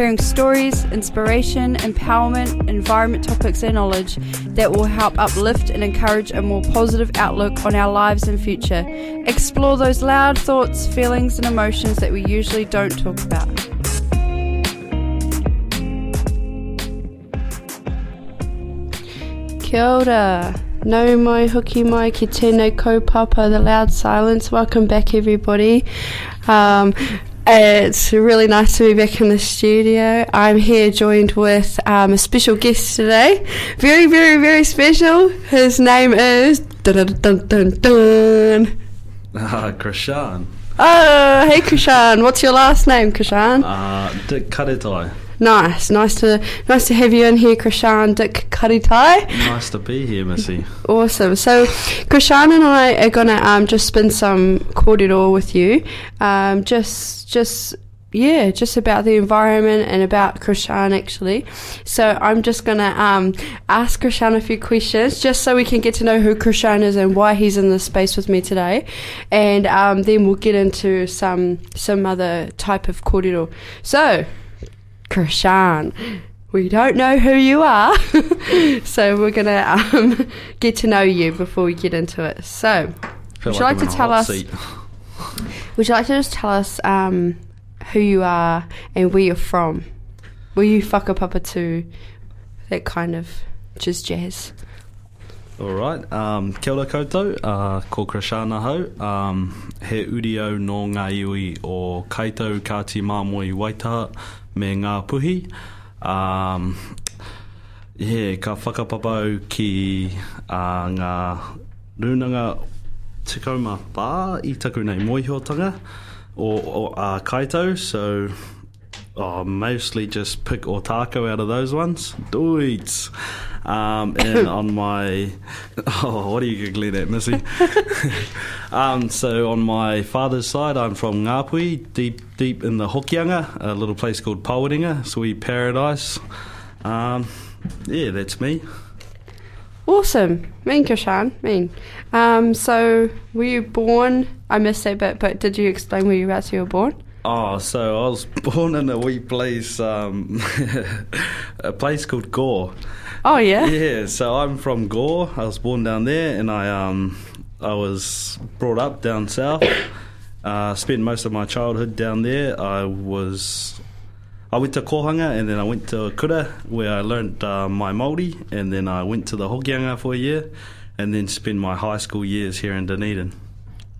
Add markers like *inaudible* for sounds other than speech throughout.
hearing stories, inspiration, empowerment, environment topics and knowledge that will help uplift and encourage a more positive outlook on our lives and future. Explore those loud thoughts, feelings and emotions that we usually don't talk about. Kia ora. No mai hoki mai ki tēnei kaupapa, the loud silence. Welcome back, everybody. Um, it's really nice to be back in the studio. I'm here joined with um, a special guest today. Very, very, very special. His name is. Dun, dun, dun, dun. Uh, Krishan. Oh, hey Krishan. What's your last name, Krishan? Uh, Dick Karetai. Nice, nice to nice to have you in here, Krishan Dick Karetai. Nice to be here, Missy. Awesome. So, Krishan and I are gonna um, just spin some kōrero with you. Um, just, just yeah, just about the environment and about Krishan actually. So I'm just gonna um, ask Krishan a few questions just so we can get to know who Krishan is and why he's in this space with me today, and um, then we'll get into some some other type of kōrero. So, Krishan. We don't know who you are, *laughs* so we're gonna um, *laughs* get to know you before we get into it. So, would you like to tell us? *laughs* Would you like to just tell us um, who you are and where you're from? Were you whakapapa to that kind of just jazz? All right. Um, kia ora koutou. Uh, ko Krishana. Um, he urio no ngā iwi o Kāi Tahu Kāti Māmoe Waitaha me ngā puhi. Um, yeah, ka whakapapau ki uh, ngā runanga tikoma pā i taku nei moihotanga o, o uh, Kaitau, so oh, mostly just pick Ōtākou out of those ones. Duits. Um, and on *laughs* my, *laughs* oh, what are you giggling at, Missy? *laughs* um, so on my father's side, I'm from Ngāpuhi, deep, deep in the Hokianga, a little place called Pawarenga, sweet paradise. Um, yeah, that's me. Awesome. Mean Krishan, mean. Um, so, were you born? I missed that bit, but did you explain where you were born? Oh, so I was *laughs* born in a wee place, um, *laughs* a place called Gore. Oh, yeah? Yeah, so I'm from Gore. I was born down there, and I um I was brought up down south. Uh, spent most of my childhood down there. I was I went to Kohanga, and then I went to Kura, where I learnt uh, my Māori, and then I went to the Hokianga for a year, and then spent my high school years here in Dunedin.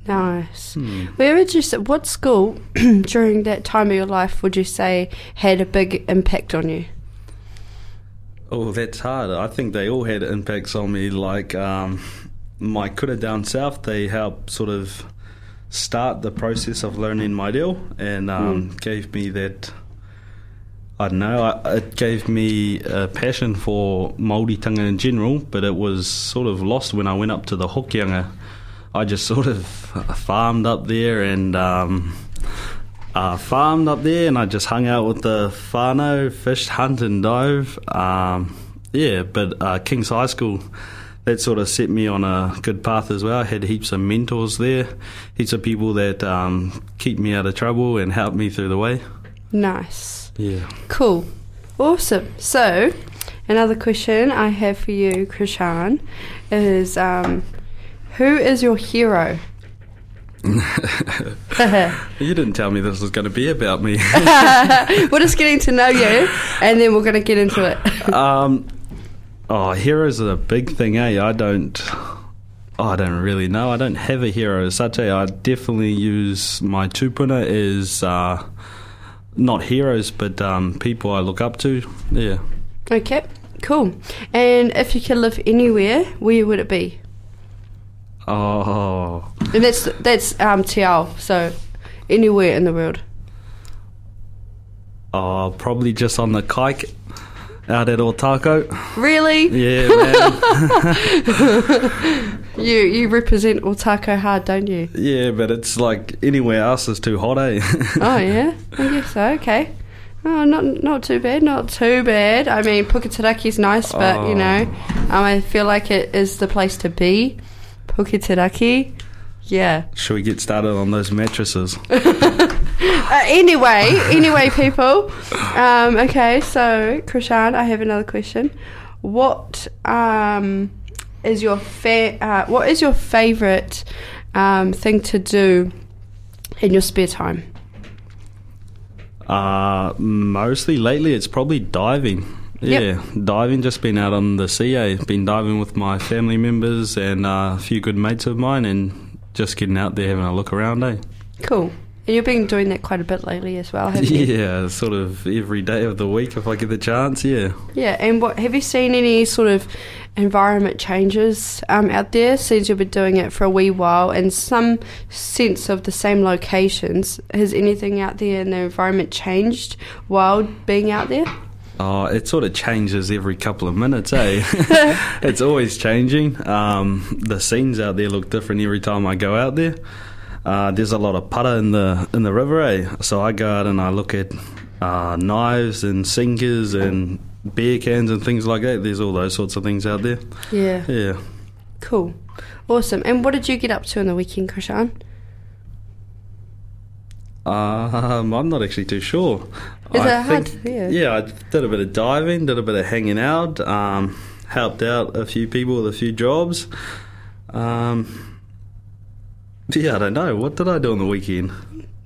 Nice. Where would you say, what school *clears throat* during that time of your life would you say had a big impact on you? Oh, that's hard. I think they all had impacts on me. Like um, my kura down south, they helped sort of start the process of learning my deal and um, gave me that. I don't know. I, it gave me a passion for Māori tongue in general, but it was sort of lost when I went up to the Hokianga. I just sort of farmed up there and um, uh, farmed up there, and I just hung out with the whānau, fished, hunt, and dive. Um, yeah, but uh, King's High School, that sort of set me on a good path as well. I had heaps of mentors there, heaps of people that um, keep me out of trouble and help me through the way. Nice. Yeah. Cool. Awesome. So, another question I have for you, Krishan, is um, who is your hero? *laughs* You didn't tell me this was going to be about me. *laughs* we're just getting to know you, and then we're going to get into it. *laughs* um, oh, heroes are a big thing, eh? I don't. Oh, I don't really know. I don't have a hero as such. Eh? I definitely use my tupuna as uh, not heroes, but um, people I look up to. Yeah. okay, cool. And if you could live anywhere, where would it be? Oh, And that's that's um, Te Ao, so anywhere in the world. Oh, probably just on the kike out at Ōtākou. Really? Yeah, *laughs* man. *laughs* You you represent Ōtākou hard, don't you? yeah, but it's like anywhere else is too hot, eh? *laughs* Oh yeah, I guess so. Okay. Oh, not not too bad, not too bad. I mean, Puketeraki's nice, but you Oh. know, um, I feel like it is the place to be. Puketeraki. Yeah. Should we get started on those mattresses? *laughs* Uh, anyway, anyway, people. Um, okay, so Krishan, I have another question. What um, is your fa- uh, What is your favorite um, thing to do in your spare time? Uh, mostly lately, it's probably diving. Yeah, Yep. diving. Just been out on the sea. eh? Been diving with my family members and uh, a few good mates of mine, and just getting out there having a look around. Eh? Cool. And you've been doing that quite a bit lately as well, haven't you? Yeah, sort of every day of the week if I get the chance. Yeah. Yeah, and what have you seen any sort of environment changes um, out there since you've been doing it for a wee while, and some sense of the same locations? Has anything out there in the environment changed while being out there? Oh, it sort of changes every couple of minutes, eh? *laughs* *laughs* it's always changing. Um, the scenes out there look different every time I go out there. Uh, there's a lot of putter in the in the river, eh? So I go out and I look at uh, knives and sinkers and beer cans and things like that. There's all those sorts of things out there. Yeah, Yeah. cool, awesome. And what did you get up to on the weekend, Krishan? Um, I'm not actually too sure. Is I it hard think- yeah. yeah, I did a bit of diving, did a bit of hanging out, um, helped out a few people with a few jobs. Um, yeah, I don't know. What did I do on the weekend?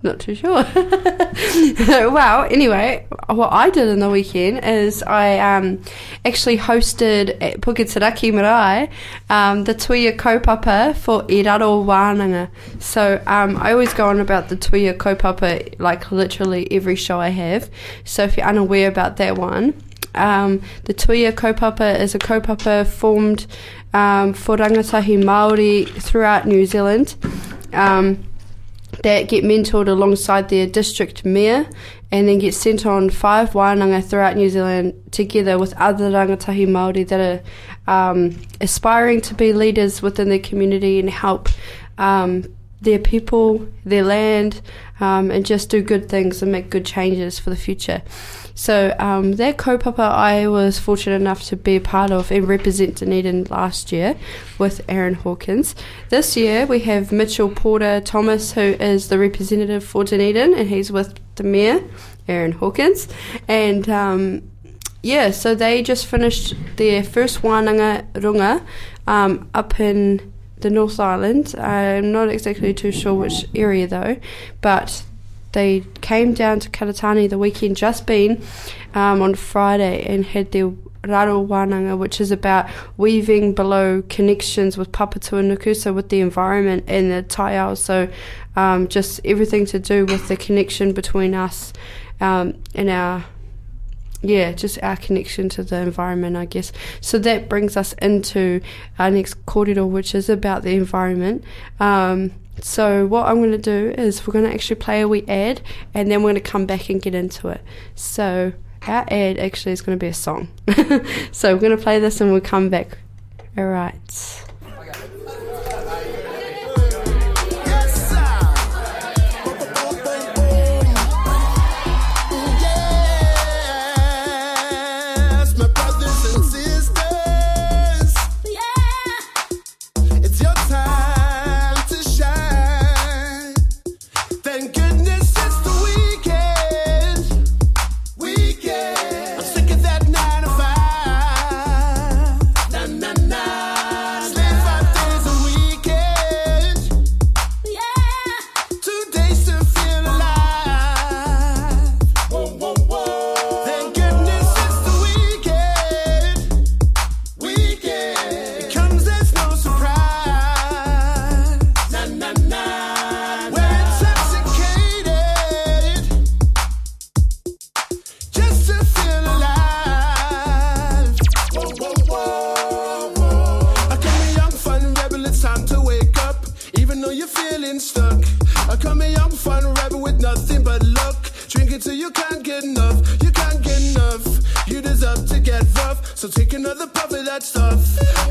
Not too sure. *laughs* well, anyway, what I did in the weekend is I um, actually hosted at Puketeraki Marae um, the Tuia Kaupapa for Iraro Wānanga. So um, I always go on about the Tuia Kaupapa like literally every show I have. So if you're unaware about that one, um, the Tuia Kaupapa is a kaupapa formed um, for rangatahi Māori throughout New Zealand. Um, that get mentored alongside their district mayor and then get sent on five wānanga throughout New Zealand together with other rangatahi Māori that are um, aspiring to be leaders within their community and help um, their people, their land, um, and just do good things and make good changes for the future. So um, that kaupapa I was fortunate enough to be a part of and represent Dunedin last year with Aaron Hawkins. This year we have Mitchell Porter Thomas who is the representative for Dunedin and he's with the mayor, Aaron Hawkins. And um, yeah, so they just finished their first Wānanga runga um, up in the North Island. I'm not exactly too sure which area though, but they came down to Karitāne the weekend just been um, on Friday and had their Raro Wānanga, which is about weaving below connections with Papatūānuku, so with the environment and the taiao, so um, just everything to do with the connection between us um, and our yeah, just our connection to the environment, I guess. So that brings us into our next kōrero, which is about the environment. Um, so what I'm going to do is we're going to actually play a wee ad, and then we're going to come back and get into it. So our ad actually is going to be a song. *laughs* so we're going to play this, and we'll come back. All right. So take another puff of that stuff.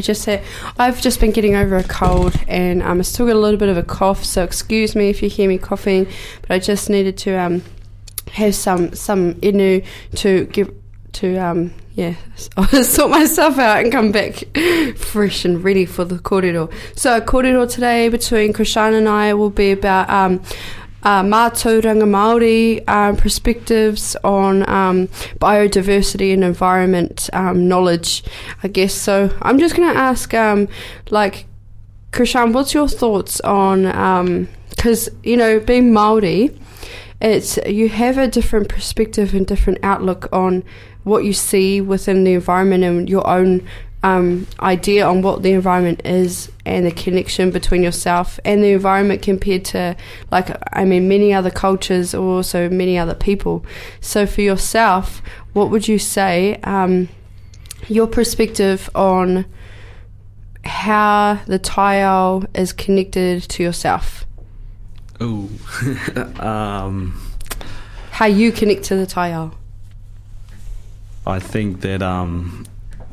I just said I've just been getting over a cold and um, I still got a little bit of a cough, so excuse me if you hear me coughing. But I just needed to um, have some some inu to give to um, yeah *laughs* sort myself out and come back fresh and ready for the kōrero. So kōrero today between Krishan and I will be about um, uh, mātauranga Māori um, perspectives on um, biodiversity and environment um, knowledge, I guess. So I'm just going to ask, um, like, Krishan, what's your thoughts on, because, you know, being Māori, it's you have a different perspective and different outlook on what you see within the environment and your own um, idea on what the environment is and the connection between yourself and the environment compared to like I mean many other cultures or also many other people. So for yourself, what would you say um, your perspective on how the taiao is connected to yourself? Oh, *laughs* um, How you connect to the taiao? I think that um,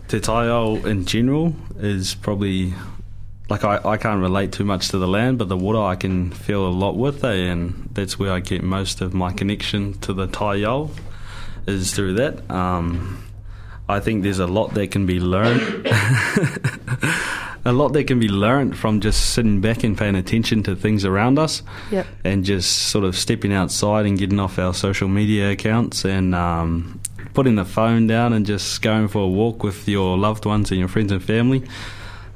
Te Taiao in general is probably like I, I can't relate too much to the land, but the water I can feel a lot with, eh, and that's where I get most of my connection to the Taiao is through that. Um, I think there's a lot that can be learned. *laughs* a lot that can be learned from just sitting back and paying attention to things around us Yep. and just sort of stepping outside and getting off our social media accounts and um, putting the phone down and just going for a walk with your loved ones and your friends and family.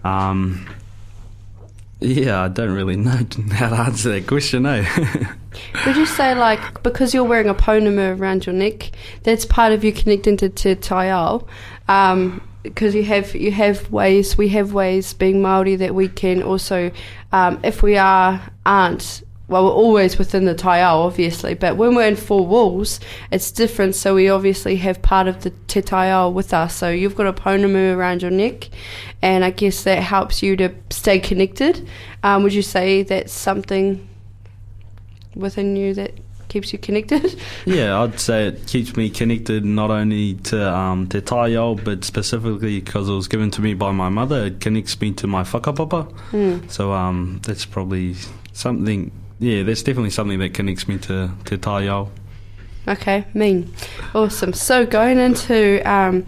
Um, yeah, I don't really know *laughs* how to answer that question, eh? *laughs* Would you say like because you're wearing a pounamu around your neck, that's part of you connecting to Te Taiao? Um, because you have you have ways we have ways being Maori that we can also, um, if we are aren't well, we're always within the taiao, obviously, but when we're in four walls, it's different. So we obviously have part of the te taiao with us. So you've got a pounamu around your neck, and I guess that helps you to stay connected. Um, would you say that's something within you that keeps you connected? *laughs* yeah, I'd say it keeps me connected not only to um, Te Taiao, but specifically because it was given to me by my mother. It connects me to my whakapapa. Mm. So um, that's probably something yeah, that's definitely something that connects me to Te Taiao. Okay, mean. Awesome. So going into um,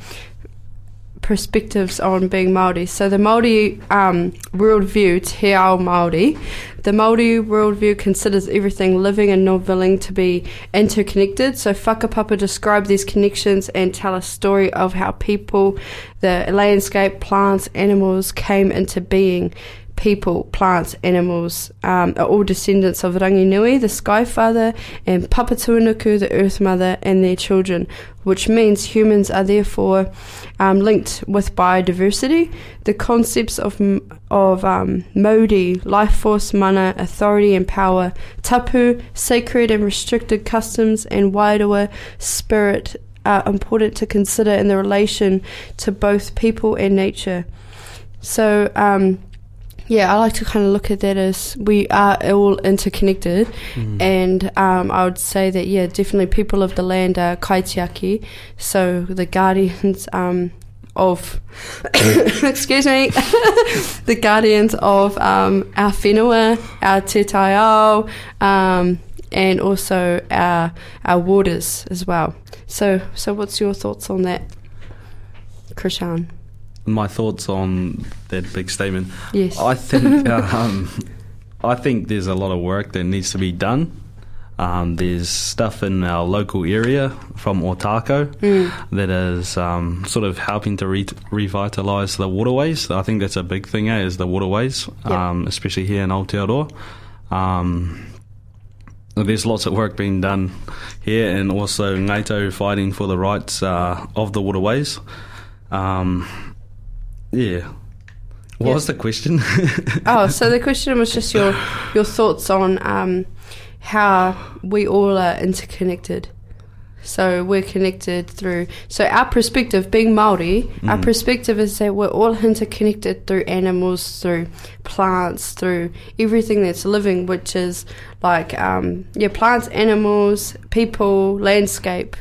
perspectives on being Māori. So the Māori um, worldview, Te Ao Māori, the Māori worldview considers everything living and non-living to be interconnected. So Whakapapa describe these connections and tell a story of how people, the landscape, plants, animals came into being. People, plants, animals um, are all descendants of Ranginui, the Sky Father, and Papatuanuku, the Earth Mother, and their children, which means humans are therefore um, linked with biodiversity. The concepts of of um, mauri, life force, mana, authority and power, tapu, sacred and restricted customs, and wairua, spirit, are important to consider in the relation to both people and nature. So, um, yeah, I like to kind of look at that as we are all interconnected, and um, I would say that yeah, definitely people of the land are kaitiaki, so the guardians um, of *coughs* excuse me, *laughs* the guardians of um, our whenua, our te taiao, um, and also our our waters as well. So, so what's your thoughts on that, Krishan? My thoughts on that big statement. Yes. I think *laughs* um, I think there's a lot of work that needs to be done. Um, there's stuff in our local area from Ōtākou that is um, sort of helping to re- revitalise the waterways. I think that's a big thing, eh, is the waterways, Yep. um, especially here in Aotearoa. Um, there's lots of work being done here, and also NATO fighting for the rights uh, of the waterways. Um, yeah. What Yeah. was the question? *laughs* Oh, so the question was just your your thoughts on um, how we all are interconnected. So we're connected through. So our perspective, being Maori, our perspective is that we're all interconnected through animals, through plants, through everything that's living, which is like um, yeah, plants, animals, people, landscape,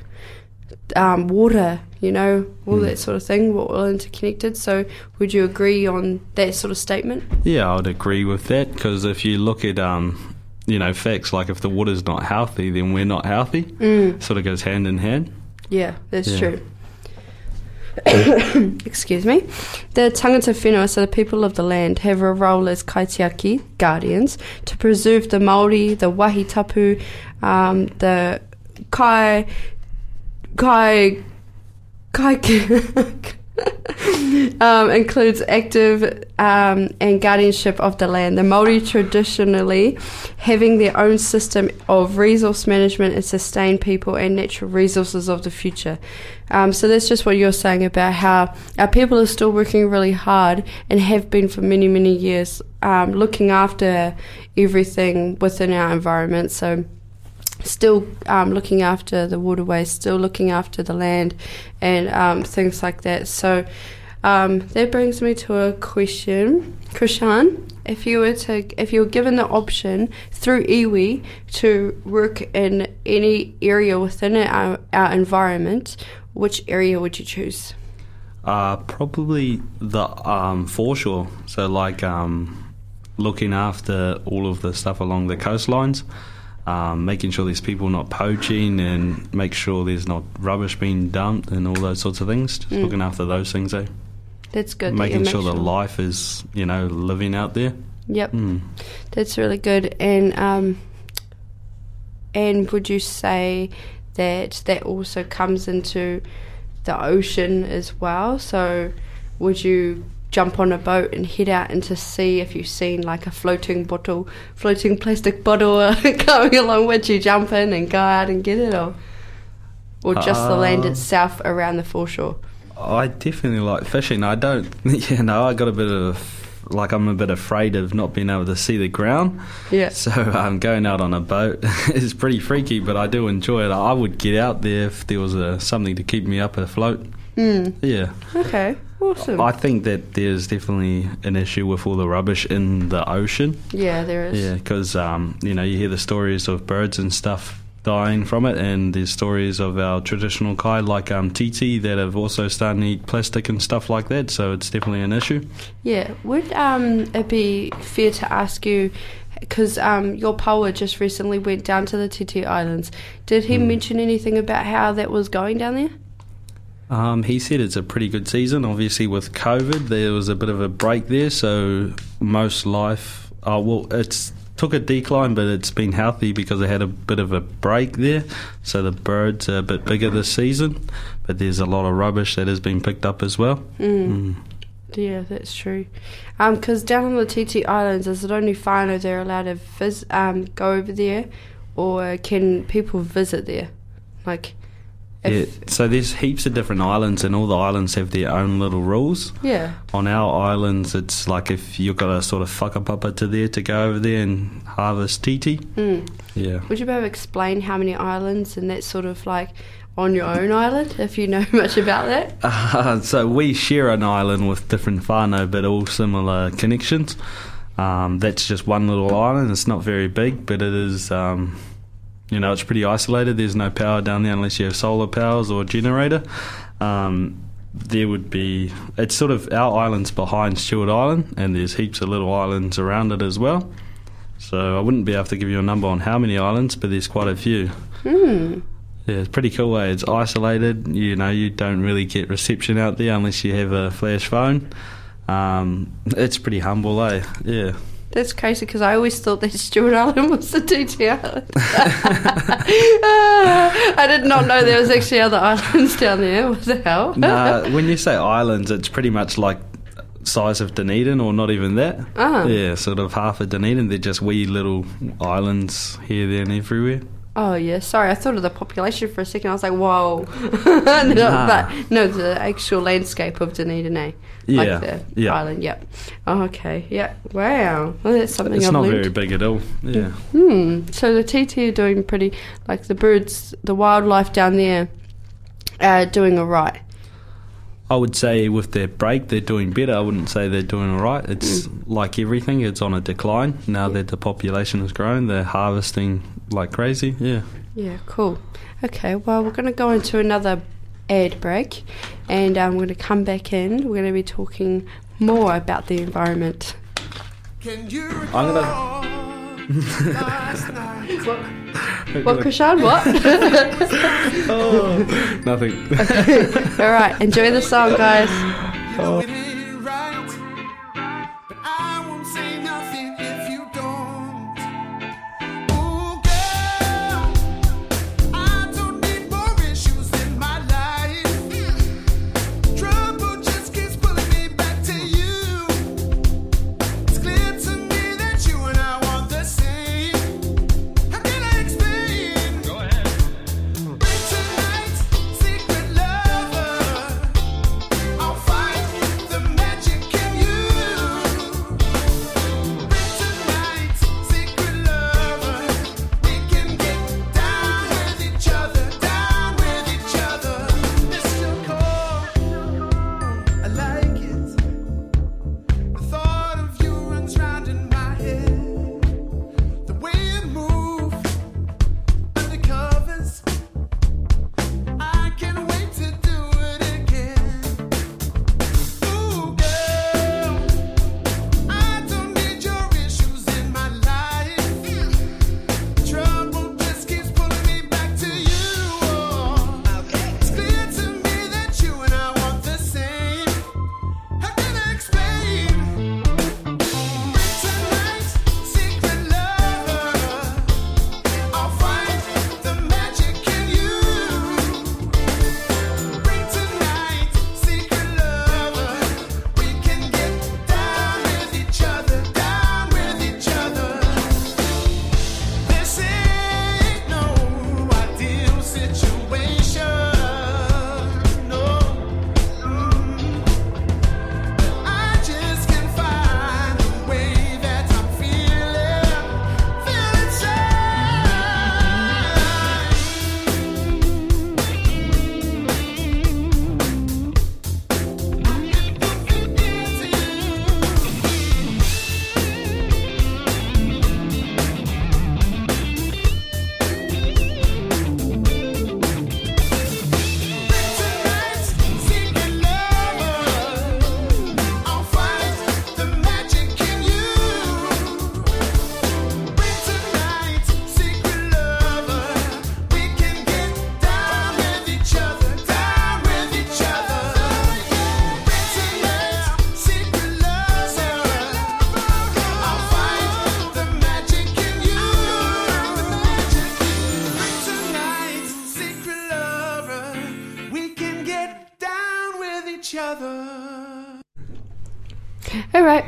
um, water. You know, all that sort of thing. We're all interconnected. So would you agree on that sort of statement? Yeah, I would agree with that because if you look at um, you know facts like if the water's not healthy, then we're not healthy. Mm. Sort of goes hand in hand. Yeah, that's Yeah. true. *coughs* Excuse me. The tangata whenua, so the people of the land, have a role as kaitiaki, guardians, to preserve the Māori, the wahi tapu, um, the kai, kai, kai, um, includes active um, and guardianship of the land. The Maori traditionally having their own system of resource management and sustain people and natural resources of the future. Um, so that's just what you're saying about how our people are still working really hard and have been for many many years, um, looking after everything within our environment. So still um, looking after the waterways, still looking after the land, and um, things like that. So um, that brings me to a question, Krishan. If you were to, if you were given the option through iwi to work in any area within our, our environment, which area would you choose? Uh, probably the um, foreshore. So like um, looking after all of the stuff along the coastlines. Um, making sure there's people not poaching and make sure there's not rubbish being dumped and all those sorts of things. Just Mm. looking after those things, eh? That's good. that making make sure the life is, you know, living out there. Yep. Mm. That's really good. And um, and would you say that that also comes into the ocean as well? So would you jump on a boat and head out into sea if you've seen like a floating bottle, floating plastic bottle uh, *laughs* coming along? Would you jump in and go out and get it, or or just the land Uh, itself around the foreshore? I definitely like fishing. I don't, *laughs* you know, I got a bit of like I'm a bit afraid of not being able to see the ground. Yeah. So um, going out on a boat *laughs* is pretty freaky, but I do enjoy it. I would get out there if there was a, something to keep me up afloat. Mm. Yeah, Okay. Awesome. I think that there's definitely an issue with all the rubbish in the ocean. yeah, there is. Yeah, because um, you know you hear the stories of birds and stuff dying from it, and there's stories of our traditional kai like um, titi that have also started to eat plastic and stuff like that. So it's definitely an issue. Yeah. Would um, it be fair to ask you because um, your power just recently went down to the Titi Islands. Did he mention anything about how that was going down there? Um, he said it's a pretty good season. Obviously, with COVID, there was a bit of a break there, so most life, uh, well, it's took a decline, but it's been healthy because they had a bit of a break there. So the birds are a bit bigger this season, but there's a lot of rubbish that has been picked up as well. Mm. Yeah, that's true. Because down on the Titi Islands, is it only whānau they're allowed to vis- um, go over there, or can people visit there? Like, Yeah, so there's heaps of different islands, and all the islands have their own little rules. yeah. On our islands, it's like if you've got a sort of whakapapa to there to go over there and harvest titi. Mm. Yeah. Would you be able to explain how many islands and that sort of like on your own island, if you know *laughs* much about that? Uh, so we share an island with different whānau, but all similar connections. Um, that's just one little island. It's not very big, but it is. Um, you know, it's pretty isolated. There's no power down there unless you have solar powers or generator. Um, there would be. It's sort of our island's behind Stewart Island, and there's heaps of little islands around it as well. So I wouldn't be able to give you a number on how many islands, but there's quite a few. Hmm. Yeah, it's pretty cool. Eh? It's isolated. You know, you don't really get reception out there unless you have a flash phone. Um, it's pretty humble, eh? Yeah. That's crazy because I always thought that *laughs* Stewart Island was the Island. *laughs* I did not know there was actually other *laughs* islands down there. What the hell? Nah, when you say islands, it's pretty much like size of Dunedin, or not even that. Ah. Yeah, sort of half of Dunedin. They're just wee little islands here, there, and everywhere. Oh yeah, sorry. I thought of the population for a second. I was like, whoa. *laughs* And then I- Nah. but no, the actual landscape of Dunedin, eh? Yeah, Like the yeah. island. Yep. Oh, okay. Yeah. Wow. Well, that's something It's I've not learned. very big at all. Yeah. Hmm. So the titi are doing pretty, like the birds, the wildlife down there, uh, doing all right. I would say with their break, they're doing better. I wouldn't say they're doing all right. It's like everything, it's on a decline. Now that the population has grown, they're harvesting like crazy. Yeah. Yeah. Cool. Okay. Well, we're going to go into another ad break, and um, we're going to come back in. We're going to be talking more about the environment. Can you I'm recall last night? What, Krishan? What? *laughs* oh, Nothing. all right. Enjoy the song, guys. know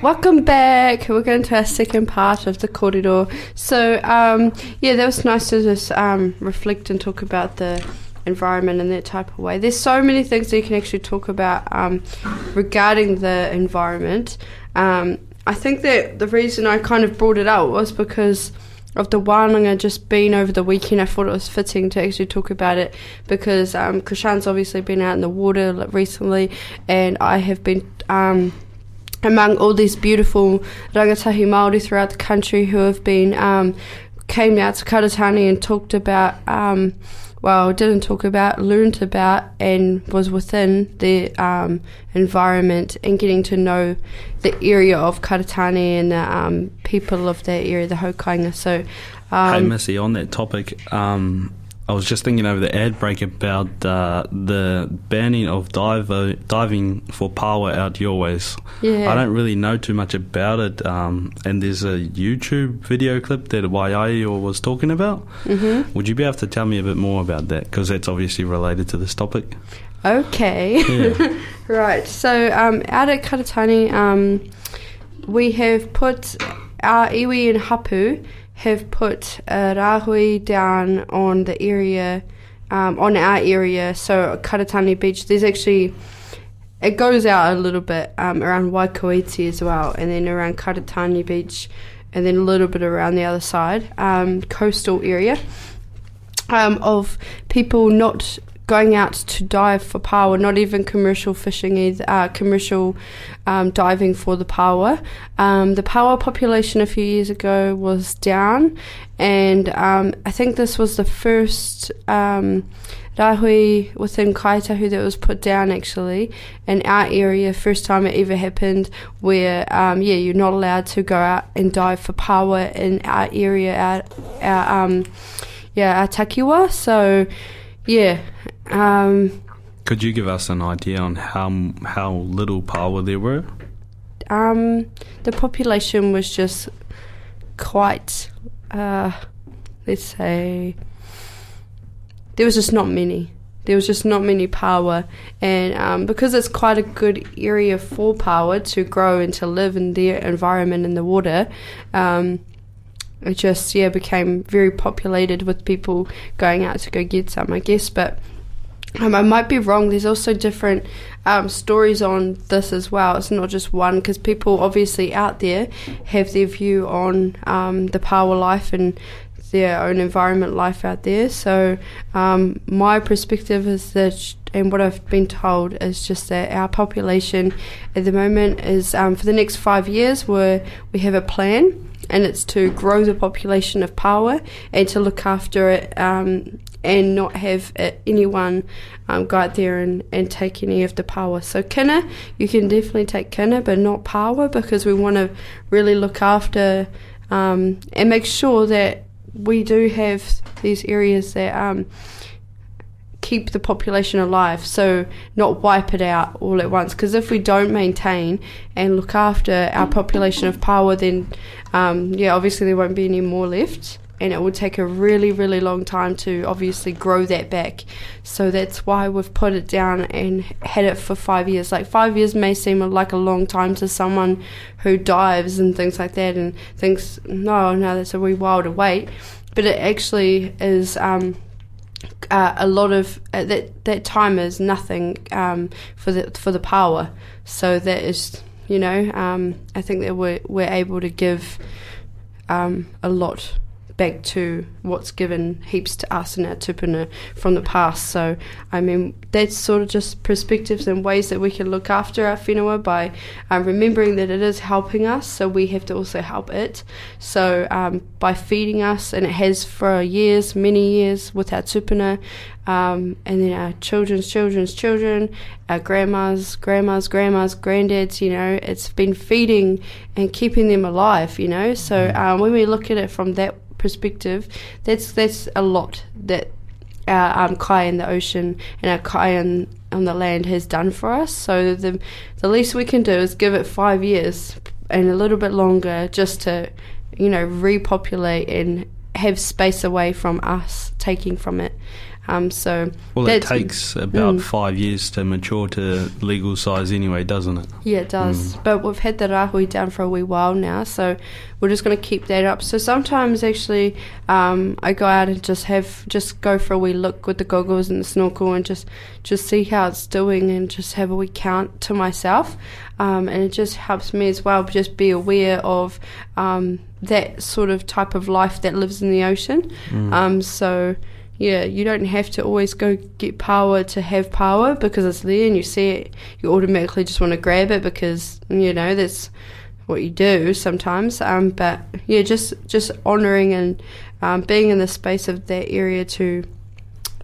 welcome back. We're going to our second part of the kōrero. So, um, yeah, that was nice to just um, reflect and talk about the environment in that type of way. There's so many things that you can actually talk about um, regarding the environment. Um, I think that the reason I kind of brought it out was because of the wānanga just being over the weekend. I thought it was fitting to actually talk about it because um, Krishan's obviously been out in the water recently, and I have been. Um, among all these beautiful rangatahi Māori throughout the country who have been um, came out to Karitāne and talked about um, well didn't talk about learned about and was within the um, environment and getting to know the area of Karitāne and the um, people of that area the Hokainga. So hey, um, Missy, on that topic, um, I was just thinking over the ad break about uh, the banning of diver, diving for pāua out your ways. yeah I don't really know too much about it, um, and there's a YouTube video clip that Waiaio was talking about. hmm Would you be able to tell me a bit more about that? Because that's obviously related to this topic. okay Yeah. *laughs* Right. So um, out at Karitāne, um, we have put our iwi and hapu have put a rahui down on the area, um, on our area. So Karitāne Beach, there's actually it goes out a little bit um, around Waikouaiti as well, and then around Karitāne Beach, and then a little bit around the other side, um, coastal area um, of people not going out to dive for pāua, not even commercial fishing, either, uh, commercial um, diving for the pāua. Um, the pāua population a few years ago was down, and um, I think this was the first. Um, Rahui within Kaitahu that was put down actually in our area, first time it ever happened, where um, yeah, you're not allowed to go out and dive for pāua in our area, our, our um, yeah, our takiwa. So yeah, um, Could you give us an idea on how how little pāua there were? um, the population was just quite, uh, let's say, there was just not many. There was just not many pāua, and um, because it's quite a good area for pāua to grow and to live in their environment in the water, um, it just yeah became very populated with people going out to go get some, I guess. But um, I might be wrong. There's also different um, stories on this as well. It's not just one because people obviously out there have their view on um, the pāua life and their own environment life out there. So um, my perspective is that, and what I've been told is just that our population at the moment is um, for the next five years where we have a plan. And it's to grow the population of pāua and to look after it um, and not have it, anyone um, go out there and, and take any of the pāua. So kina, you can definitely take kina, but not pāua because we want to really look after um, and make sure that we do have these areas that um, keep the population alive. So not wipe it out all at once. Because if we don't maintain and look after our population of pāua, then um, yeah, obviously there won't be any more left. And it will take a really, really long time to obviously grow that back. So that's why we've put it down and had it for five years. Like five years may seem like a long time to someone who dives and things like that and thinks, no, no, that's a wee while to wait. But it actually is um, uh, a lot of uh, that that time is nothing um, for the for the pāua. So that is, you know, um, I think that we're we're able to give um, a lot back to what's given heaps to us and our tupuna from the past. So, I mean, that's sort of just perspectives and ways that we can look after our whenua by um, remembering that it is helping us, so we have to also help it. So, um, by feeding us, and it has for years, many years, with our tupuna, um, and then our children's children's children, our grandmas, grandmas, grandmas, granddads, you know, it's been feeding and keeping them alive, you know. So, um, when we look at it from that perspective, that's that's a lot that our um, kai in the ocean and our kai on, on the land has done for us. So the the least we can do is give it five years and a little bit longer just to, you know, repopulate and have space away from us taking from it. Um, so Well, it takes about Mm. five years to mature to legal size anyway, doesn't it? Yeah, it does. But we've had the rahui down for a wee while now, so we're just going to keep that up. So sometimes actually, um, I go out and just have just go for a wee look with the goggles and the snorkel and just just see how it's doing and just have a wee count to myself. Um, and it just helps me as well, just be aware of um, that sort of type of life that lives in the ocean. Um, so yeah, you don't have to always go get pāua to have pāua because it's there and you see it, you automatically just want to grab it because you know that's what you do sometimes. Um, but yeah, just just honouring and um, being in the space of that area to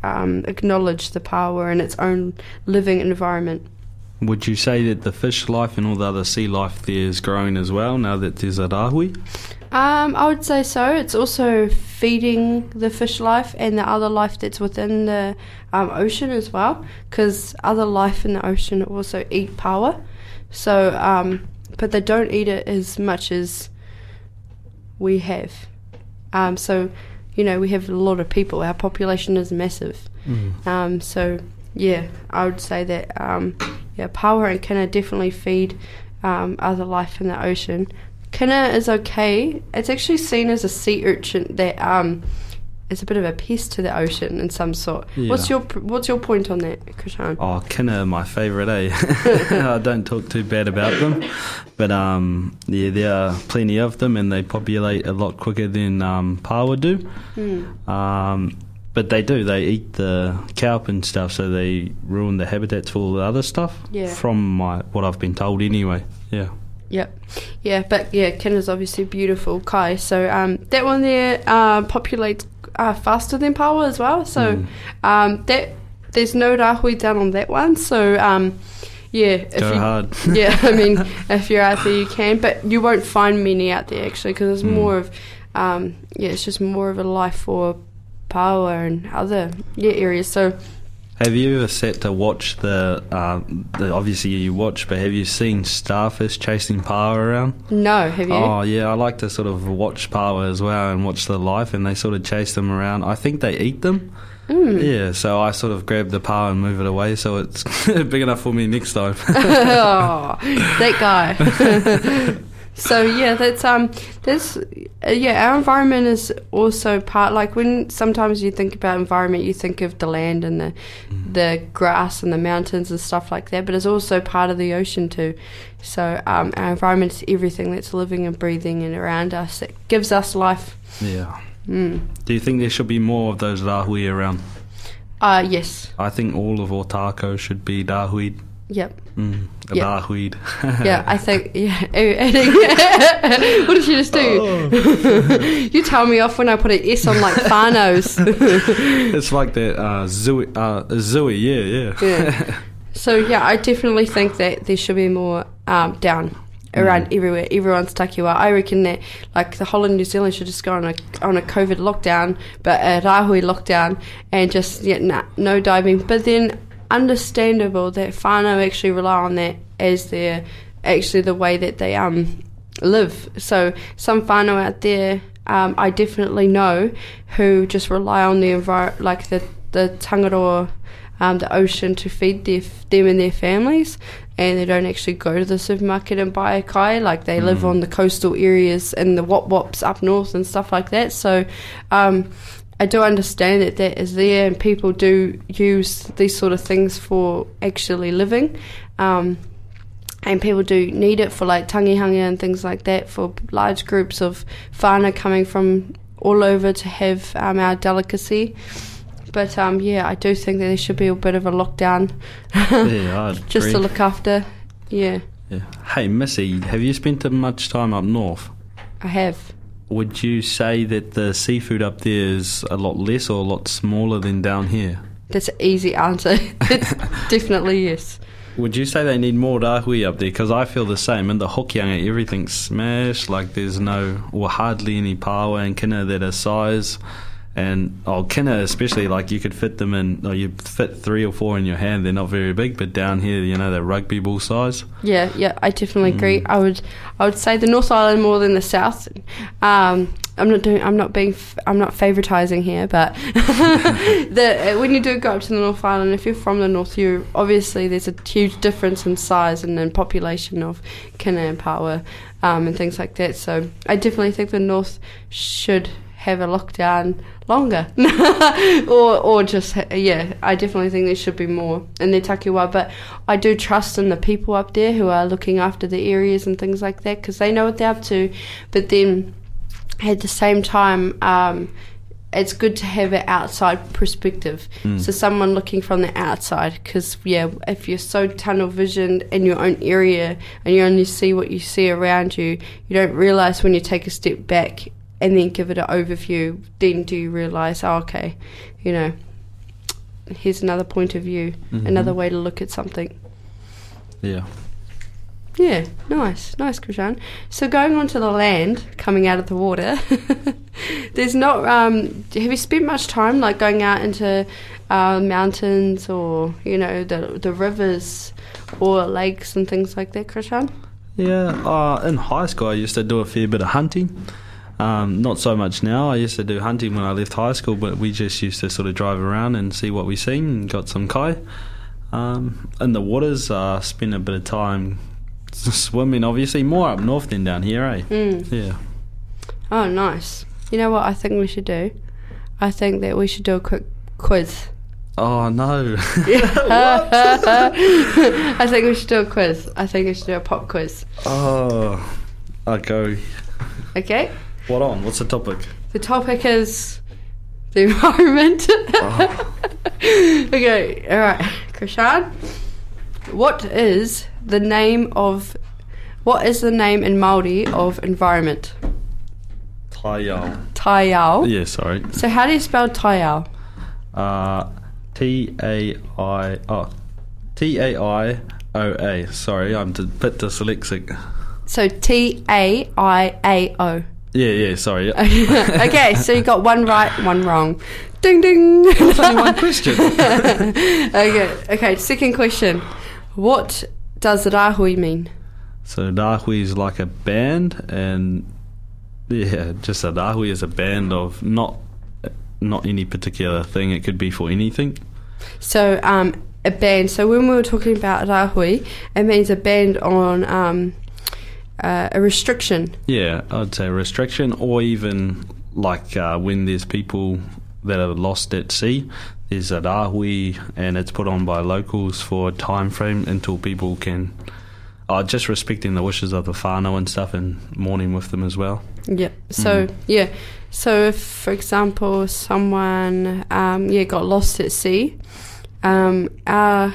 um, acknowledge the pāua in its own living environment. Would you say that the fish life and all the other sea life there is growing as well now that there's a rahui? Um, I would say so. It's also feeding the fish life and the other life that's within the um, ocean as well, because other life in the ocean also eat pāua. So, um, but they don't eat it as much as we have. Um, so, you know, we have a lot of people. Our population is massive. Um, so, yeah, I would say that um, yeah, pāua and kina definitely feed um, other life in the ocean. Kina is okay. It's actually seen as a sea urchin that um, is a bit of a pest to the ocean in some sort. Yeah. What's your What's your point on that, Krishan? Oh, kinda my favourite, eh? *laughs* I don't talk too bad about them, but um, yeah, there are plenty of them, and they populate a lot quicker than um, pāua do. Hmm. Um, but they do. They eat the kelp and stuff, so they ruin the habitats for all the other stuff. Yeah. From my what I've been told, anyway. Yeah. Yep. Yeah, but yeah, Kina's obviously beautiful, Kai. So um, that one there uh, populates uh, faster than Pāua as well. So Mm. um, that there's no rahui down on that one. So um, yeah, if Go you, hard. *laughs* yeah, I mean, *laughs* if you're out there, you can, but you won't find many out there actually because it's Mm. more of, um, yeah, it's just more of a life for pāua and other yeah areas. So Have you ever sat to watch the, uh, the? Obviously, you watch, but have you seen starfish chasing pāua around? no, have you? Oh yeah, I like to sort of watch pāua as well and watch the life, and they sort of chase them around. I think they eat them. Mm. Yeah, so I sort of grab the pāua and move it away, so it's *laughs* big enough for me next time. *laughs* oh, that guy. *laughs* so yeah, that's um, that's uh, yeah. Our environment is also part. Like when sometimes you think about environment, you think of the land and the the grass and the mountains and stuff like that. But it's also part of the ocean too. So um, our environment is everything that's living and breathing and around us. It gives us life. yeah. Mm. Do you think there should be more of those rahui around? Uh yes. I think all of Ōtākou should be rahuid. Yep. Mm, Yeah. rahuid. *laughs* Yeah, I think *laughs* yeah. *laughs* what did you just do? you tell me off when I put an S on like Farnos. it's like that uh, zooey, uh, zooey, yeah, yeah. yeah. So yeah, I definitely think that there should be more um, down around everywhere. Everyone's takiwa. I reckon that like the whole of New Zealand should just go on a on a COVID lockdown, but a rahui lockdown, and just yeah, nah, no diving. But then understandable that whānau actually rely on that as their actually the way that they um live. So some whānau out there, um, I definitely know who just rely on the envir- like the the tangaroa, um, the ocean to feed their them and their families, and they don't actually go to the supermarket and buy a kai. Like they live on the coastal areas and the wop wops up north and stuff like that. So. Um, I do understand that that is there, and people do use these sort of things for actually living. Um, and people do need it for like tangihanga and things like that for large groups of whānau coming from all over to have um, our delicacy. But um, yeah, I do think that there should be a bit of a lockdown yeah, *laughs* just agree. to look after. Yeah, Yeah. Hey, Missy, have you spent much time up north? I have. Would you say that the seafood up there is a lot less or a lot smaller than down here? That's an easy answer. it's *laughs* definitely yes. Would you say they need more rahui up there? Because I feel the same. In the Hokianga, everything's smashed. Like there's no, or hardly any pāua and kina that are size. And oh, kina especially, like you could fit them in, or you fit three or four in your hand. They're not very big, but down here, you know, they're rugby ball size. Yeah, yeah, I definitely Mm. agree. I would, I would say the North Island more than the South. Um, I'm not doing. I'm not being. I'm not favoritizing here, but *laughs* the uh, when you do go up to the North Island, if you're from the North, you obviously there's a huge difference in size and in population of Kina and Pāua um, and things like that. So I definitely think the North should have a lockdown longer, *laughs* or or just yeah. I definitely think there should be more in the takiwa, but I do trust in the people up there who are looking after the areas and things like that because they know what they're up to. But then at the same time, um, it's good to have an outside perspective. So someone looking from the outside, because yeah, if you're so tunnel visioned in your own area and you only see what you see around you, you don't realize when you take a step back and then give it an overview. Then do you realize, oh, okay, you know, here's another point of view, another way to look at something. Yeah. Yeah, nice, nice, Krishan. So going on to the land, coming out of the water, *laughs* there's not. Um, have you spent much time like going out into uh, mountains or you know the the rivers or lakes and things like that, Krishan? Yeah, uh, in high school I used to do a fair bit of hunting. Um, not so much now. I used to do hunting when I left high school, but we just used to sort of drive around and see what we seen and got some kai. Um, in the waters, uh, spent a bit of time swimming, obviously, more up north than down here, eh? Mm. Yeah. Oh, nice. You know what I think we should do? I think that we should do a quick quiz. Oh, no. *laughs* I think we should do a quiz. I think we should do a pop quiz. oh, I go. Okay. What on? What's the topic? The topic is the *laughs* environment. okay, all right, Krishan. What is the name of what is the name in Maori of environment? Taiao. Taiao. Yeah, sorry. So how do you spell Taiao? Uh, T A I oh T A I O A. Sorry, I'm a bit dyslexic. So T A I A O. Yeah, yeah. Sorry. *laughs* okay, so you got one right, one wrong. Ding ding. It's only one question. *laughs* okay, okay. Second question. What does rahui mean? so Rahui is like a band, and yeah, just a Rahui is a band of not not any particular thing. It could be for anything. So, um, a band. So, when we were talking about rahui, it means a band on um, uh, a restriction. Yeah, I'd say a restriction, or even like uh, when there's people that are lost at sea. There's a rahui, and it's put on by locals for a time frame until people can. Uh, just respecting the wishes of the whānau and stuff, and mourning with them as well. Yeah. So, yeah. So, if, for example, someone um, yeah got lost at sea, um, our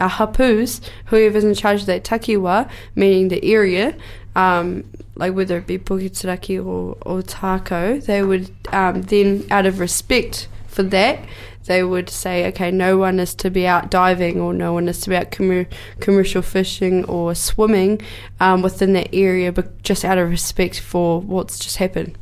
our hapus, whoever's in charge of that takiwa, meaning the area, um, like whether it be Puketeraki or, or Tako, they would um, then, out of respect for that, they would say, okay, no one is to be out diving or no one is to be out commer- commercial fishing or swimming um, within that area, but just out of respect for what's just happened.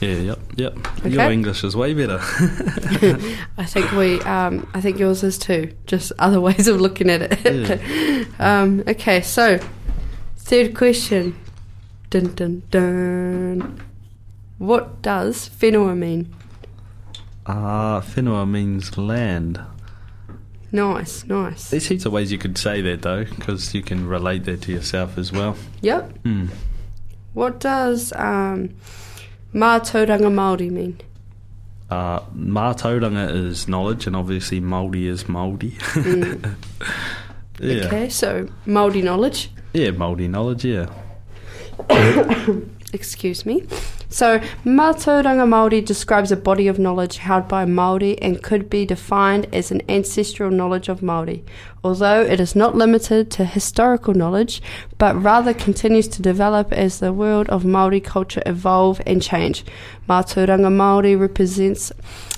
Yeah, yep, yep. Your English is way better. *laughs* I think we, um, I think yours is too. Just other *laughs* ways of looking at it. *laughs* um, okay, so third question. Dun dun dun. What does whenua mean? Ah, whenua means land. Nice, nice. There's heaps of ways you could say that though, because you can relate that to yourself as well. Yep. Mm. What does um, mātauranga Māori mean? Uh, mātauranga is knowledge, and obviously Māori is Māori. *laughs* yeah, Okay, so Māori knowledge. yeah, Māori knowledge. Yeah, *coughs* Excuse me. So, Mātauranga Māori describes a body of knowledge held by Māori and could be defined as an ancestral knowledge of Māori, although it is not limited to historical knowledge, but rather continues to develop as the world of Māori culture evolve and change. Mātauranga Māori represents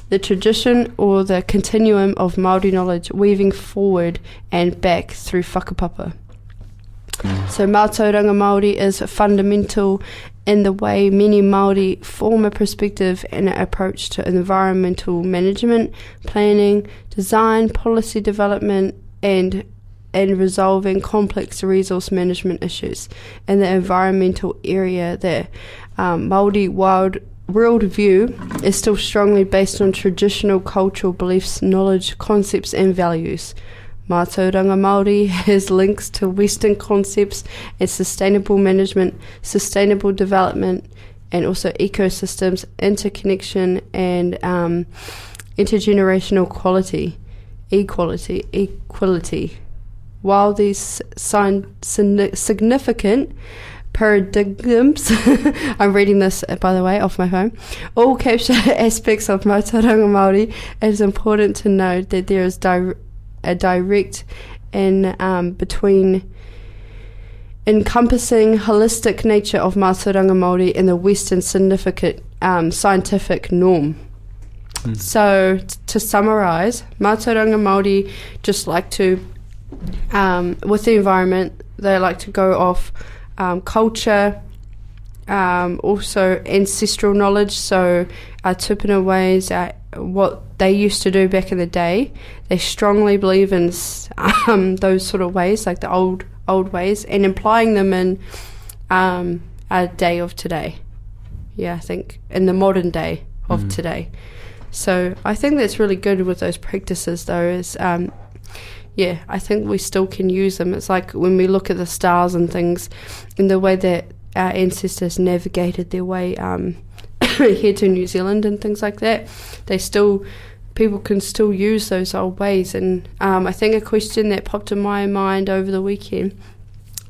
the tradition or the continuum of Māori knowledge weaving forward and back through whakapapa. So Mātauranga Māori is fundamental in the way many Māori form a perspective and an approach to environmental management, planning, design, policy development, and in resolving complex resource management issues in the environmental area. The um, Māori wild world view is still strongly based on traditional cultural beliefs, knowledge, concepts, and values. Mātauranga Māori *laughs* has links to Western concepts and sustainable management, sustainable development, and also ecosystems, interconnection, and um, intergenerational quality, equality, equality. While these sign, signi- significant paradigms, *laughs* I'm reading this uh, by the way off my phone, all capture *laughs* aspects of Mātauranga Māori, it is important to note that there is di- a direct and um, between encompassing holistic nature of Mātauranga Māori and the Western significant um, scientific norm. So, t- to summarise, Mātauranga Māori just like to, um, with the environment, they like to go off um, culture, um, also ancestral knowledge, so our tupuna ways, our, what they used to do back in the day. They strongly believe in um, those sort of ways, like the old old ways, and applying them in um, our day of today. Yeah, I think in the modern day of today. So I think that's really good with those practices, though. Is um, yeah, I think we still can use them. It's like when we look at the stars and things, and the way that our ancestors navigated their way um, here to New Zealand and things like that. They still, people can still use those old ways. And um, I think a question that popped in my mind over the weekend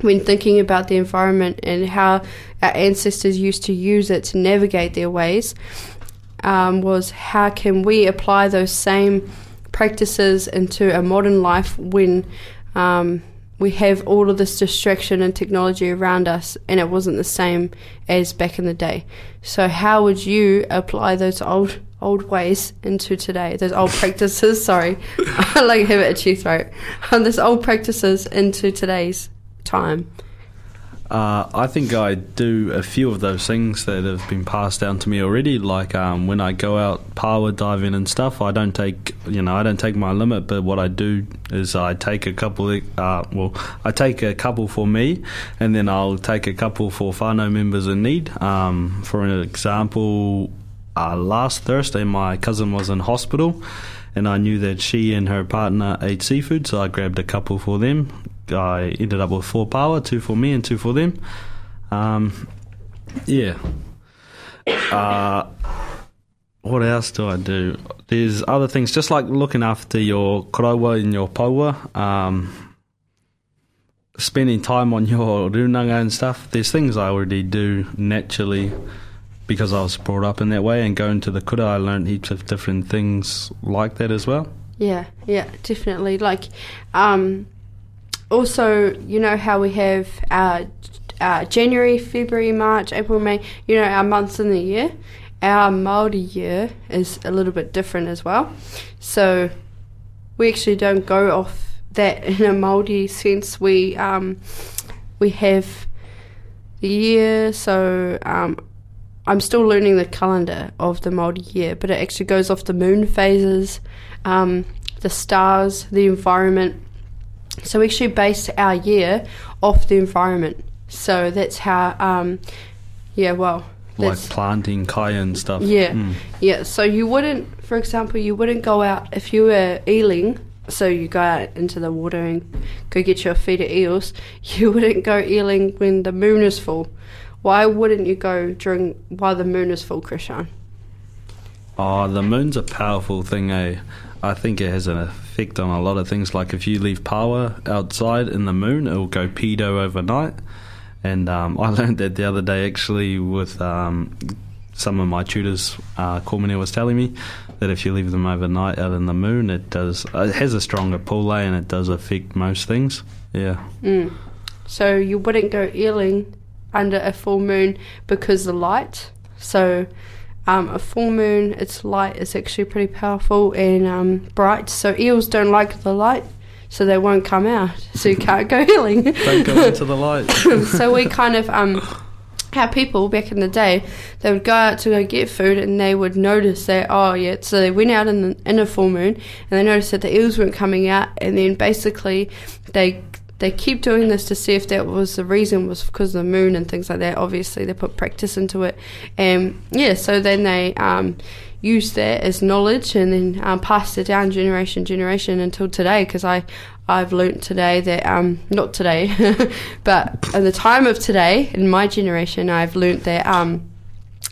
when thinking about the environment and how our ancestors used to use it to navigate their ways um, was how can we apply those same practices into a modern life when um, we have all of this distraction and technology around us and it wasn't the same as back in the day. So how would you apply those old old ways into today? Those old practices, *laughs* sorry. *laughs* I like have it itchy throat. Um, *laughs* those old practices into today's time. Uh, I think I do a few of those things that have been passed down to me already. Like um, when I go out pāua diving and stuff, I don't take you know I don't take my limit, but what I do is I take a couple. Uh, well, I take a couple for me, and then I'll take a couple for whānau members in need. Um, for an example, uh, last Thursday my cousin was in hospital. And I knew that she and her partner ate seafood, so I grabbed a couple for them. I ended up with four pāua, two for me and two for them. Um, yeah. *coughs* Uh, what else do I do? There's other things, just like looking after your koroua and your pāua, um, spending time on your *laughs* runanga and stuff. There's things I already do naturally because I was brought up in that way, and going to the kura, I learned heaps of different things like that as well. Yeah, yeah, definitely. Like, um, also, you know how we have uh, uh, January, February, March, April, May. You know our months in the year. Our Maori year is a little bit different as well. So we actually don't go off that *laughs* in a Maori sense. We um, we have the year. So um, I'm still learning the calendar of the Maori year, but it actually goes off the moon phases, um, the stars, the environment. So we actually base our year off the environment. So that's how, um, yeah, well, Like planting cayenne stuff. yeah, Mm. yeah. So you wouldn't, for example, you wouldn't go out if you were eeling. So you go out into the water and go get your feed of eels. *laughs* You wouldn't go eeling when the moon is full. Why wouldn't you go during while the moon is full, Krishan? Oh, the moon's a powerful thing, eh? I think it has an effect on a lot of things. Like if you leave pāua outside in the moon, it will go pedo overnight. And um, *laughs* I learned that the other day actually with um, some of my tutors. Uh, Corminet was telling me that if you leave them overnight out in the moon, it does it has a stronger pull, eh, and it does affect most things. Yeah. Mm. So you wouldn't go eeling under a full moon because the light. So um, a full moon, its light is actually pretty powerful and um, bright. So eels don't like the light, so they won't come out. So you can't go *laughs* eeling. Don't go into the light. *laughs* so we kind of um, people back in the day they would go out to go get food and they would notice that oh yeah so they went out in the in a full moon and they noticed that the eels weren't coming out and then basically they they keep doing this to see if that was the reason was because of the moon and things like that. Obviously they put practice into it. And yeah so then they um that as knowledge and then um, passed it down generation generation until today because I I've learnt today that um not today *laughs* but in the time of today in my generation I've learnt that um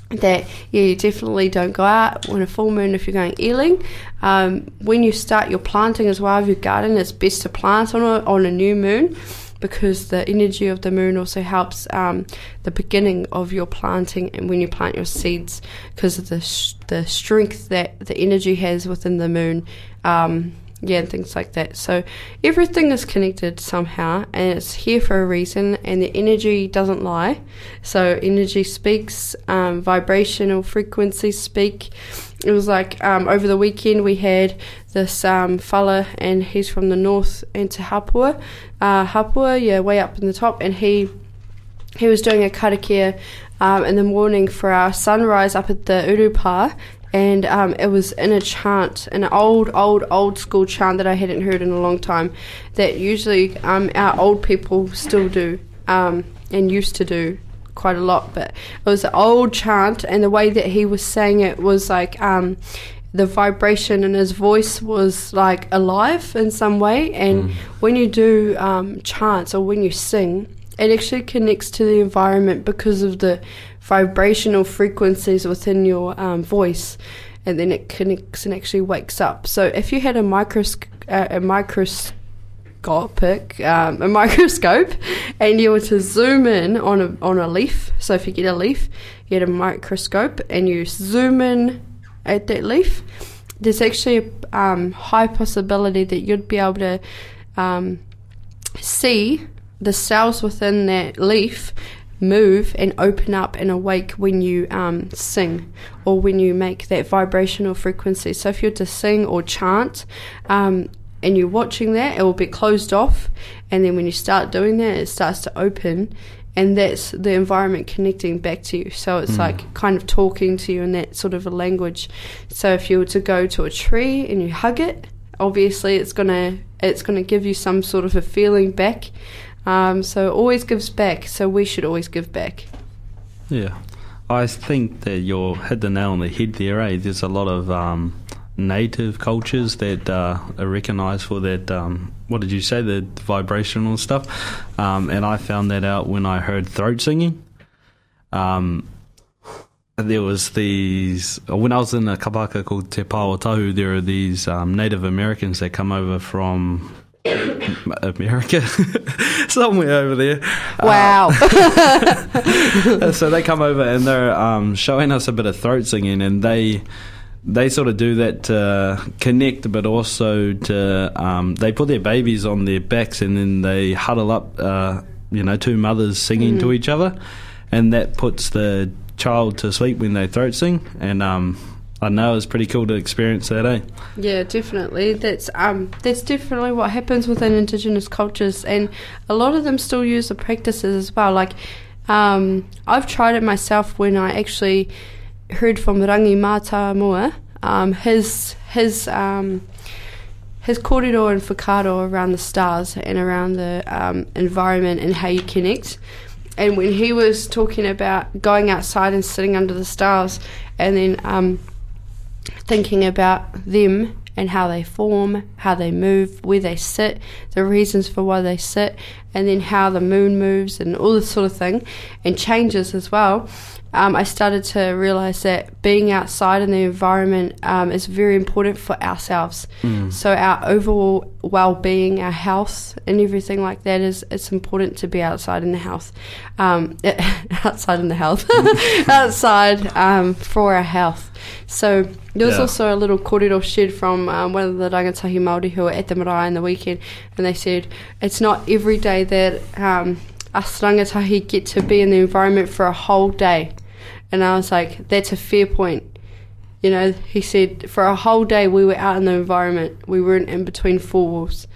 that yeah, you definitely don't go out on a full moon if you're going eeling. Um, when you start your planting as well of your garden, it's best to plant on a, on a new moon because the energy of the moon also helps um, the beginning of your planting and when you plant your seeds because of the sh- the strength that the energy has within the moon. Um, yeah, and things like that. So everything is connected somehow, and it's here for a reason. And the energy doesn't lie. So energy speaks, um, vibrational frequencies speak. It was like um, over the weekend we had this um, fella, and he's from the north into Hapua, uh, Hapua, yeah, way up in the top, and he he was doing a karakia um, in the morning for our sunrise up at the Urupa, and um, it was in a chant, an old, old, old school chant that I hadn't heard in a long time, that usually um, our old people still do um, and used to do quite a lot. But it was an old chant, and the way that he was saying it was like um, the vibration in his voice was like alive in some way. And when you do um, chants or when you sing, it actually connects to the environment because of the vibrational frequencies within your um, voice and then it connects and actually wakes up. So if you had a microsc- uh, a microscopic um, a *laughs* microscope and you were to zoom in on a, on a leaf so if you get a leaf you get a microscope and you zoom in at that leaf there's actually a um, high possibility that you'd be able to um, see the cells within that leaf move and open up and awake when you um, sing or when you make that vibrational frequency. So if you're to sing or chant um, and you're watching that, it will be closed off. And then when you start doing that, it starts to open. And that's the environment connecting back to you. So it's like kind of talking to you in that sort of a language. So if you were to go to a tree and you hug it, obviously it's gonna it's gonna give you some sort of a feeling back. Um, so always gives back. So we should always give back. Yeah, I think that you're hit the nail on the head there. Eh? There's a lot of um, native cultures that uh, are recognised for that. Um, what did you say? The vibrational stuff. Um, and I found that out when I heard throat singing. Um, there was these when I was in a kapa haka called Te Pāotahu, there are these um, Native Americans that come over from America, *laughs* somewhere over there. Wow. *laughs* so they come over and they're um, showing us a bit of throat singing, and they they sort of do that to connect, but also to um, they put their babies on their backs and then they huddle up, uh, you know, two mothers singing to each other, and that puts the child to sleep when they throat sing, and um, I know it's pretty cool to experience that, eh? Yeah, definitely. That's um, that's definitely what happens within Indigenous cultures, and a lot of them still use the practices as well. Like, um, I've tried it myself when I actually heard from Rangi Matamua, um, his his um, his kōrero and whakaaro around the stars and around the um, environment and how you connect. And when he was talking about going outside and sitting under the stars, and then um, thinking about them and how they form, how they move, where they sit, the reasons for why they sit, and then how the moon moves and all this sort of thing, and changes as well. Um, I started to realize that being outside in the environment um, is very important for ourselves. So our overall well-being, our health, and everything like that is it's important to be outside in the health, um, *laughs* outside in the health, *laughs* outside um, for our health. So there was Yeah. also a little kōrero shed from um, one of the rangatahi Māori who were at the marae in the weekend, and they said it's not every day that um, us rangatahi get to be in the environment for a whole day. And I was like, that's a fair point. You know, he said for a whole day we were out in the environment. We weren't in between four walls,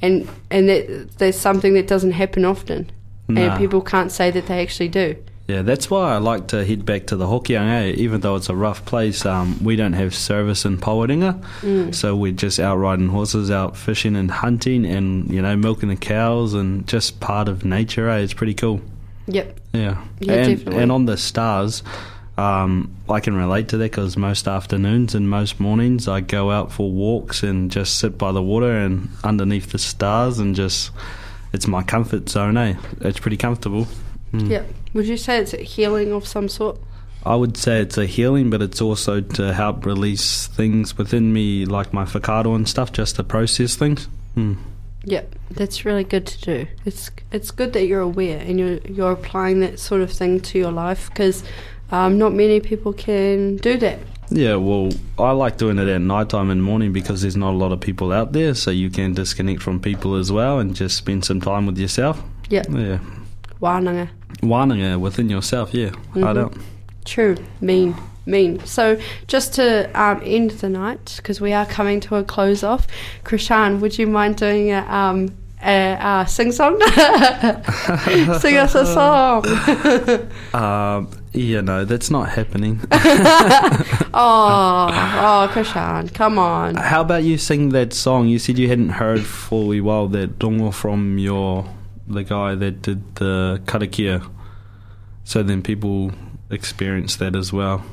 and and that there's something that doesn't happen often, Nah. and people can't say that they actually do. Yeah, that's why I like to head back to the Hokianga. eh? Even though it's a rough place, um, we don't have service in Pawarenga, Mm. so we're just out riding horses, out fishing and hunting, and you know milking the cows, and just part of nature. Eh? It's pretty cool. Yep. Yeah, Yeah, and, definitely. and on the stars, um, I can relate to that because most afternoons and most mornings I go out for walks and just sit by the water and underneath the stars and just it's my comfort zone. Eh? It's pretty comfortable. Mm. Yep. Would you say it's a healing of some sort? I would say it's a healing, but it's also to help release things within me, like my whakaaro and stuff, just to process things. Mm. Yep, that's really good to do. It's it's good that you're aware and you're you're applying that sort of thing to your life because um, not many people can do that. Yeah, well, I like doing it at night time and morning because there's not a lot of people out there, so you can disconnect from people as well and just spend some time with yourself. Yep, Yeah, wānanga. Wānanga within yourself. Yeah, hard Mhm. out. True, mean, mean. So just to um, end the night because we are coming to a close off. Krishan, would you mind doing a um a, uh sing song? *laughs* sing us a song. *laughs* Um, yeah, no, that's not happening. *laughs* oh, oh, Krishan, come on. How about you sing that song? You said you hadn't heard for a while that dongo from your the guy that did the karakia. So then people experience that as well.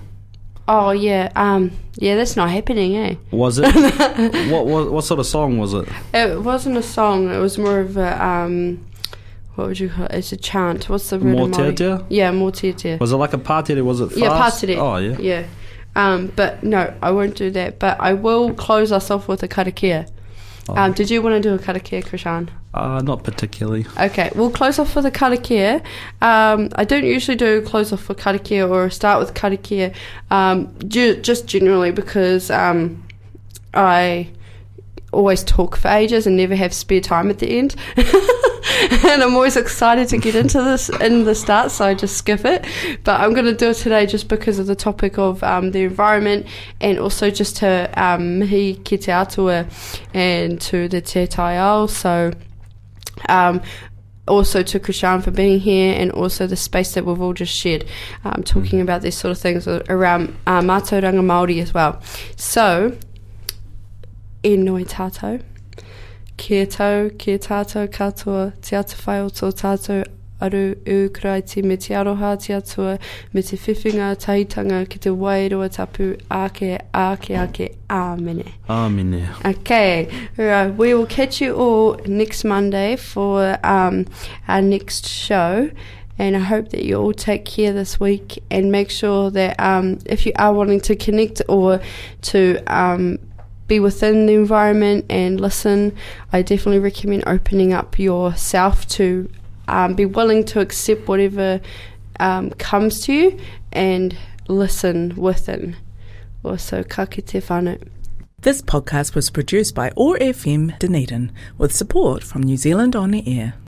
Oh yeah, um, yeah, that's not happening, eh? Was it? *laughs* what, what what sort of song was it? It wasn't a song. It was more of a um, what would you call it? It's a chant. What's the word? Mōteatea? Yeah, mōteatea. Was it like a pātere? Was it fast? Yeah, pātere. Oh yeah. Yeah. Um, but no, I won't do that. But I will close us off with a karakia. Oh. Um, did you want to do a karakia, Krishan? Uh, not particularly. Okay, we'll close off with a karakia. Um, I don't usually do close off with karakia or start with karakia, um, ju- just generally because um, I always talk for ages and never have spare time at the end. *laughs* *laughs* and I'm always excited to get into this in the start, so I just skip it. But I'm going to do it today just because of the topic of um, the environment and also just to um, mihi ki te atua and to the te. So um, also to Krishan for being here and also the space that we've all just shared, um, talking about these sort of things around uh, mātauranga Māori as well. So, e noi tātou, kia tau, kia tātou katoa, te ata whai o tō tātou aru ukraiti me te aroha te atua, me te whiwhinga tahitanga ki te wairua tapu ake, ake, ake, āmene. Āmine. Okay, right. We will catch you all next Monday for um, our next show. And I hope that you all take care this week and make sure that um, if you are wanting to connect or to um, be within the environment and listen, I definitely recommend opening up yourself to um, be willing to accept whatever um, comes to you and listen within. Also, ka kite whānau. This podcast was produced by OAR FM Dunedin with support from New Zealand On the Air.